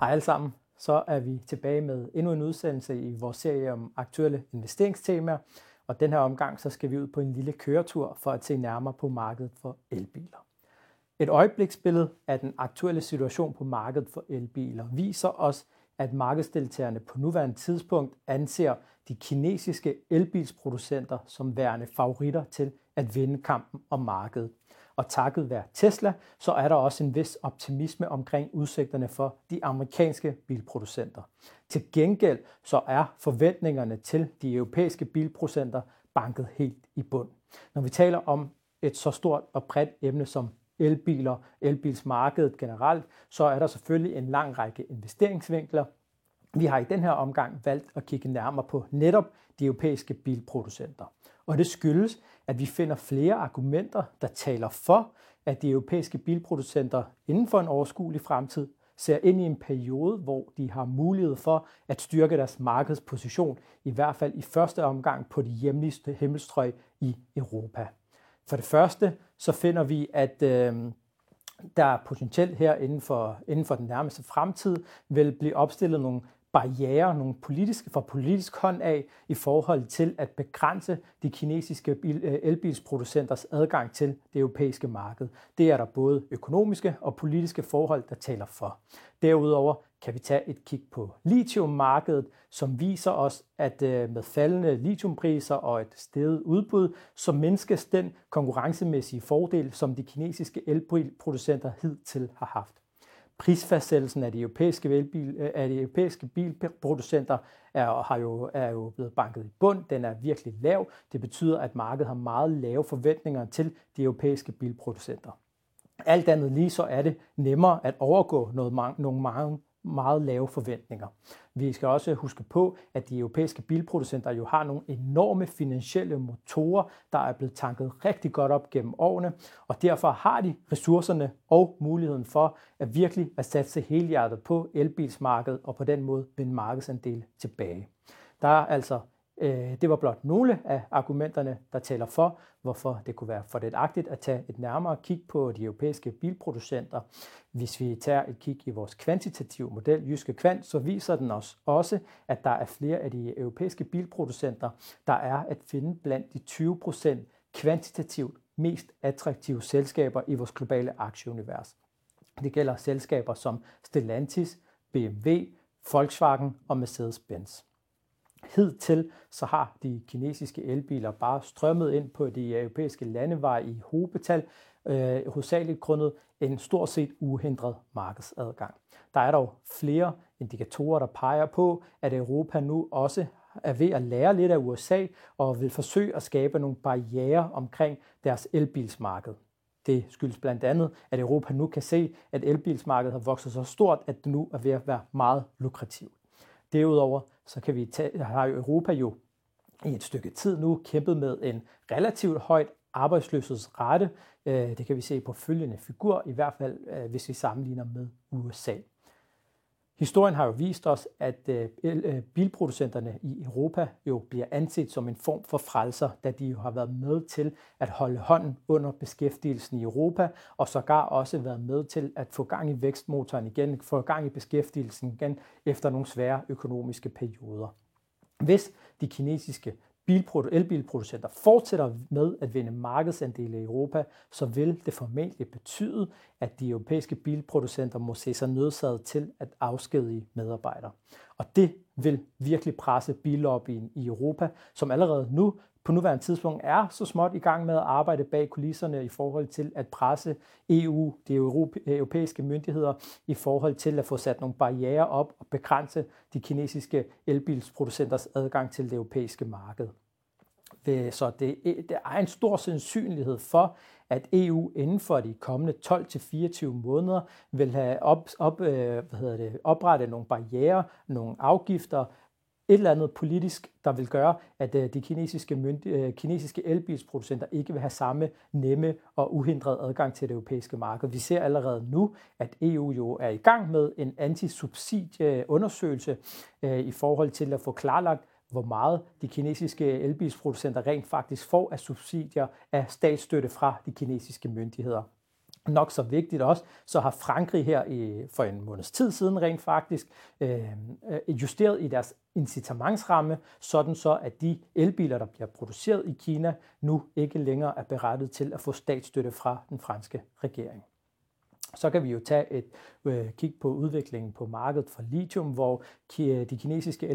Hej alle sammen. Så er vi tilbage med endnu en udsendelse i vores serie om aktuelle investeringstemaer. Og den her omgang, så skal vi ud på en lille køretur for at se nærmere på markedet for elbiler. Et øjebliksbillede af den aktuelle situation på markedet for elbiler viser os, at markedsdeltagerne på nuværende tidspunkt anser de kinesiske elbilsproducenter som værende favoritter til at vinde kampen om markedet og takket være Tesla, så er der også en vis optimisme omkring udsigterne for de amerikanske bilproducenter. Til gengæld så er forventningerne til de europæiske bilproducenter banket helt i bund. Når vi taler om et så stort og bredt emne som elbiler, elbilsmarkedet generelt, så er der selvfølgelig en lang række investeringsvinkler. Vi har i den her omgang valgt at kigge nærmere på netop de europæiske bilproducenter. Og det skyldes, at vi finder flere argumenter, der taler for, at de europæiske bilproducenter inden for en overskuelig fremtid ser ind i en periode, hvor de har mulighed for at styrke deres markedsposition, i hvert fald i første omgang på de hjemligste himmelstrøg i Europa. For det første så finder vi, at øh, der er potentielt her inden for, inden for den nærmeste fremtid vil blive opstillet nogle barriere, nogle politiske, fra politisk hånd af i forhold til at begrænse de kinesiske bil, øh, elbilsproducenters adgang til det europæiske marked. Det er der både økonomiske og politiske forhold, der taler for. Derudover kan vi tage et kig på lithiummarkedet, som viser os, at øh, med faldende lithiumpriser og et steget udbud, så mindskes den konkurrencemæssige fordel, som de kinesiske elbilproducenter hidtil har haft prisfastsættelsen af de europæiske, velbil, øh, af de europæiske bilproducenter er, har jo, er jo blevet banket i bund. Den er virkelig lav. Det betyder, at markedet har meget lave forventninger til de europæiske bilproducenter. Alt andet lige så er det nemmere at overgå noget, nogle mange meget lave forventninger. Vi skal også huske på, at de europæiske bilproducenter jo har nogle enorme finansielle motorer, der er blevet tanket rigtig godt op gennem årene, og derfor har de ressourcerne og muligheden for at virkelig at satse helhjertet på elbilsmarkedet og på den måde vinde markedsandel tilbage. Der er altså Øh, det var blot nogle af argumenterne, der taler for, hvorfor det kunne være fordelagtigt at tage et nærmere kig på de europæiske bilproducenter. Hvis vi tager et kig i vores kvantitative model, Jyske Kvant, så viser den os også, at der er flere af de europæiske bilproducenter, der er at finde blandt de 20 procent kvantitativt mest attraktive selskaber i vores globale aktieunivers. Det gælder selskaber som Stellantis, BMW, Volkswagen og Mercedes-Benz. Hidtil så har de kinesiske elbiler bare strømmet ind på de europæiske landeveje i hovedbetal, øh, hovedsageligt grundet en stort set uhindret markedsadgang. Der er dog flere indikatorer, der peger på, at Europa nu også er ved at lære lidt af USA og vil forsøge at skabe nogle barriere omkring deres elbilsmarked. Det skyldes blandt andet, at Europa nu kan se, at elbilsmarkedet har vokset så stort, at det nu er ved at være meget lukrativt. Derudover så kan vi tage, har Europa jo i et stykke tid nu kæmpet med en relativt højt arbejdsløshedsrate. Øh, det kan vi se på følgende figur, i hvert fald øh, hvis vi sammenligner med USA. Historien har jo vist os, at øh, øh, bilproducenterne i Europa jo bliver anset som en form for frelser, da de jo har været med til at holde hånden under beskæftigelsen i Europa, og sågar også været med til at få gang i vækstmotoren igen, få gang i beskæftigelsen igen efter nogle svære økonomiske perioder. Hvis de kinesiske elbilproducenter fortsætter med at vinde markedsandele i Europa, så vil det formentlig betyde, at de europæiske bilproducenter må se sig nødsaget til at afskedige medarbejdere. Og det vil virkelig presse billobbyen i Europa, som allerede nu på nuværende tidspunkt er så småt i gang med at arbejde bag kulisserne i forhold til at presse EU, de europæiske myndigheder, i forhold til at få sat nogle barriere op og begrænse de kinesiske elbilsproducenters adgang til det europæiske marked. Så det, der er en stor sandsynlighed for, at EU inden for de kommende 12-24 måneder vil have op, op, øh, hvad hedder det, oprettet nogle barriere, nogle afgifter, et eller andet politisk, der vil gøre, at øh, de kinesiske, myndi- øh, kinesiske elbilsproducenter ikke vil have samme nemme og uhindret adgang til det europæiske marked. Vi ser allerede nu, at EU jo er i gang med en antisubsidieundersøgelse øh, i forhold til at få klarlagt, hvor meget de kinesiske elbilsproducenter rent faktisk får af subsidier af statsstøtte fra de kinesiske myndigheder nok så vigtigt også, så har Frankrig her i, for en måneds tid siden rent faktisk øh, øh, justeret i deres incitamentsramme, sådan så at de elbiler, der bliver produceret i Kina, nu ikke længere er berettet til at få statsstøtte fra den franske regering. Så kan vi jo tage et øh, kig på udviklingen på markedet for lithium, hvor øh, de kinesiske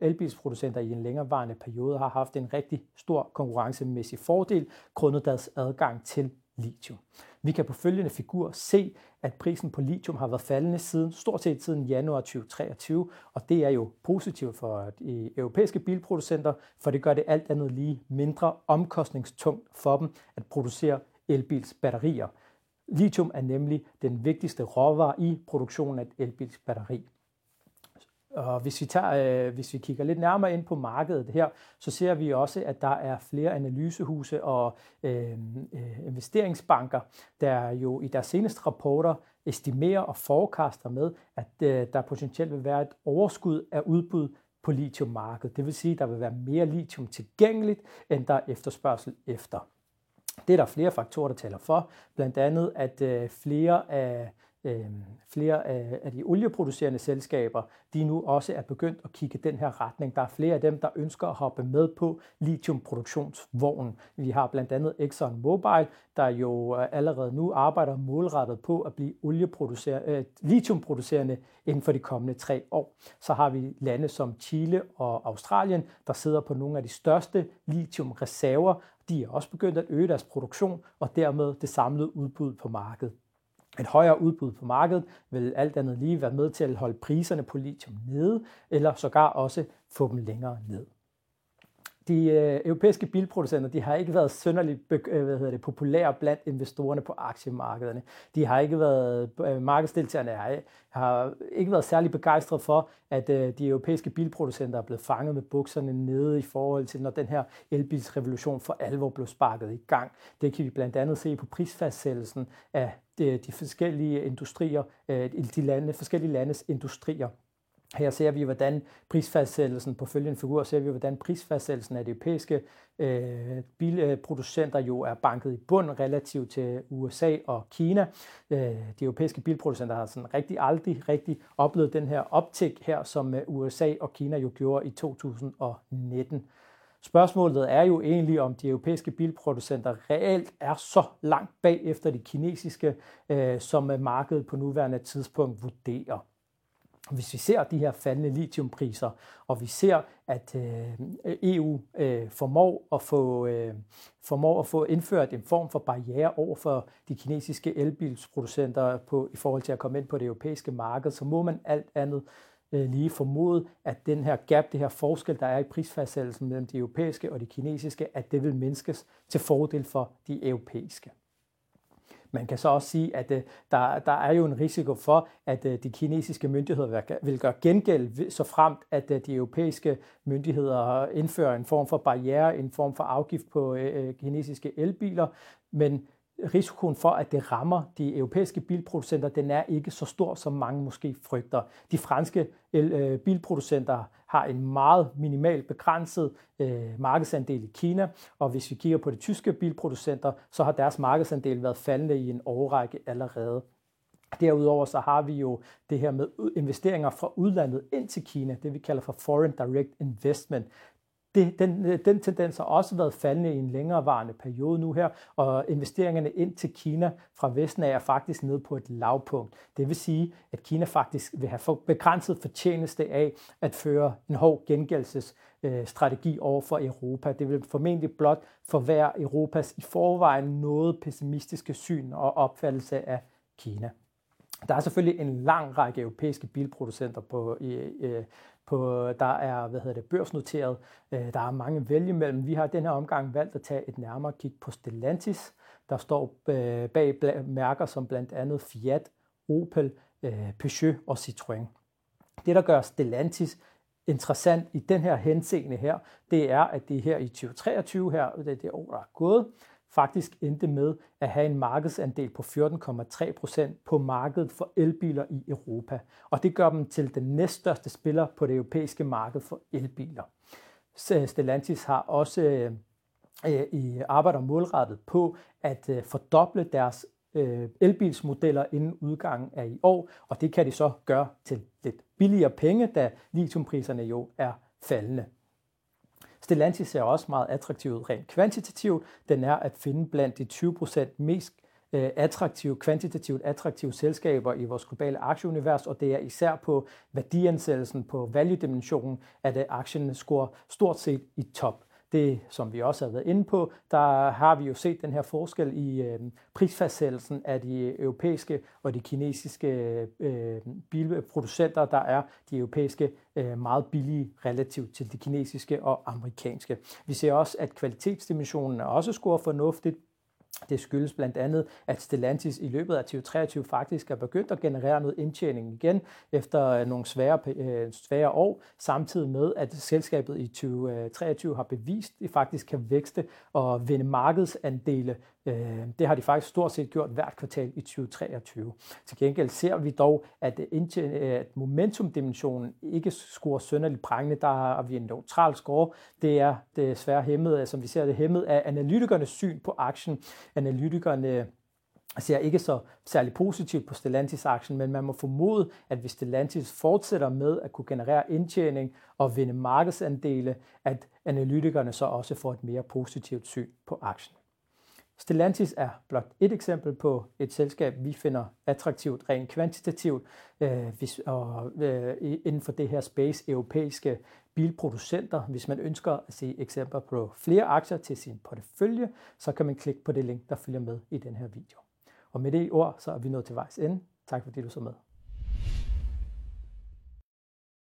elbilsproducenter i en længerevarende periode har haft en rigtig stor konkurrencemæssig fordel, grundet deres adgang til lithium. Vi kan på følgende figur se, at prisen på lithium har været faldende siden, stort set siden januar 2023, og det er jo positivt for øh, de europæiske bilproducenter, for det gør det alt andet lige mindre omkostningstungt for dem at producere elbilsbatterier. Lithium er nemlig den vigtigste råvare i produktionen af et elbilsbatteri. Og hvis vi, tager, øh, hvis vi kigger lidt nærmere ind på markedet her, så ser vi også, at der er flere analysehuse og øh, øh, investeringsbanker, der jo i deres seneste rapporter estimerer og forekaster med, at øh, der potentielt vil være et overskud af udbud på lithiummarkedet. Det vil sige, at der vil være mere lithium tilgængeligt, end der er efterspørgsel efter. Det er der flere faktorer, der taler for. Blandt andet, at øh, flere af øh, flere af, af de olieproducerende selskaber, de nu også er begyndt at kigge den her retning. Der er flere af dem, der ønsker at hoppe med på lithiumproduktionsvognen. Vi har blandt andet Exxon Mobil, der jo øh, allerede nu arbejder målrettet på at blive olieproducerende, øh, lithiumproducerende inden for de kommende tre år. Så har vi lande som Chile og Australien, der sidder på nogle af de største lithiumreserver. De er også begyndt at øge deres produktion og dermed det samlede udbud på markedet. Et højere udbud på markedet vil alt andet lige være med til at holde priserne på lithium nede, eller sågar også få dem længere ned. De øh, europæiske bilproducenter de har ikke været synderligt øh, hvad hedder det, populære blandt investorerne på aktiemarkederne. De har ikke været, øh, markedsdeltagerne har, har ikke været særlig begejstret for, at øh, de europæiske bilproducenter er blevet fanget med bukserne nede i forhold til, når den her elbilsrevolution for alvor blev sparket i gang. Det kan vi blandt andet se på prisfastsættelsen af de, de forskellige industrier, øh, de lande, forskellige landes industrier. Her ser vi, hvordan prisfastsættelsen på følgende figur, ser vi, hvordan prisfastsættelsen af de europæiske øh, bilproducenter øh, jo er banket i bund relativt til USA og Kina. Øh, de europæiske bilproducenter har sådan rigtig aldrig rigtig oplevet den her optik her, som øh, USA og Kina jo gjorde i 2019. Spørgsmålet er jo egentlig, om de europæiske bilproducenter reelt er så langt bag efter de kinesiske, øh, som øh, markedet på nuværende tidspunkt vurderer. Hvis vi ser de her faldende lithiumpriser, og vi ser, at øh, EU øh, formår, at få, øh, formår at få indført en form for barriere over for de kinesiske elbilsproducenter på, i forhold til at komme ind på det europæiske marked, så må man alt andet øh, lige formode, at den her gap, det her forskel, der er i prisfastsættelsen mellem de europæiske og de kinesiske, at det vil mindskes til fordel for de europæiske. Man kan så også sige, at øh, der, der er jo en risiko for, at øh, de kinesiske myndigheder vil gøre gengæld, så fremt at øh, de europæiske myndigheder indfører en form for barriere, en form for afgift på øh, øh, kinesiske elbiler. Men risikoen for, at det rammer de europæiske bilproducenter, den er ikke så stor, som mange måske frygter. De franske øh, bilproducenter har en meget minimal begrænset øh, markedsandel i Kina, og hvis vi kigger på de tyske bilproducenter, så har deres markedsandel været faldende i en årrække allerede. Derudover så har vi jo det her med investeringer fra udlandet ind til Kina, det vi kalder for Foreign Direct Investment det, den, øh, den tendens har også været faldende i en længerevarende periode nu her, og investeringerne ind til Kina fra Vesten er faktisk nede på et lavpunkt. Det vil sige, at Kina faktisk vil have begrænset fortjeneste af at føre en hård gengældelsesstrategi øh, over for Europa. Det vil formentlig blot forværre Europas i forvejen noget pessimistiske syn og opfattelse af Kina. Der er selvfølgelig en lang række europæiske bilproducenter på, i, på, der er hvad hedder det, børsnoteret. Øh, der er mange vælge mellem. Vi har den her omgang valgt at tage et nærmere kig på Stellantis, der står øh, bag mærker som blandt andet Fiat, Opel, øh, Peugeot og Citroën. Det, der gør Stellantis interessant i den her henseende her, det er, at det her i 2023 her, det er det år, der er gået, faktisk endte med at have en markedsandel på 14,3 procent på markedet for elbiler i Europa. Og det gør dem til den næststørste spiller på det europæiske marked for elbiler. Øh, Stellantis har også øh, øh, i arbejder målrettet på at øh, fordoble deres øh, elbilsmodeller inden udgangen af i år, og det kan de så gøre til lidt billigere penge, da litiumpriserne jo er faldende. Stellantis ser også meget attraktiv ud rent kvantitativt. Den er at finde blandt de 20% mest øh, attraktive, kvantitativt attraktive selskaber i vores globale aktieunivers, og det er især på værdiansættelsen på value-dimensionen, at øh, aktien scorer stort set i top. Det, som vi også har været inde på, der har vi jo set den her forskel i øh, prisfastsættelsen af de europæiske og de kinesiske øh, bilproducenter, der er de europæiske øh, meget billige relativt til de kinesiske og amerikanske. Vi ser også, at kvalitetsdimensionen er også scorer fornuftigt, det skyldes blandt andet, at Stellantis i løbet af 2023 faktisk er begyndt at generere noget indtjening igen efter øh, nogle svære, øh, svære år, samtidig med, at selskabet i 2023 har bevist, at det faktisk kan vækste og vinde markedsandele Øh, det har de faktisk stort set gjort hvert kvartal i 2023. Til gengæld ser vi dog, at, at momentumdimensionen ikke scorer sønderligt prangende. Der har vi en neutral score. Det er desværre hæmmet, som vi ser det hæmmet af analytikernes syn på aktien. Analytikerne ser ikke så særlig positivt på Stellantis-aktien, men man må formode, at hvis Stellantis fortsætter med at kunne generere indtjening og vinde markedsandele, at analytikerne så også får et mere positivt syn på aktien. Stellantis er blot et eksempel på et selskab, vi finder attraktivt rent kvantitativt øh, hvis, og, øh, inden for det her space europæiske bilproducenter. Hvis man ønsker at se eksempler på flere aktier til sin portefølje, så kan man klikke på det link, der følger med i den her video. Og med det ord, så er vi nået til vejs ende. Tak fordi du så med.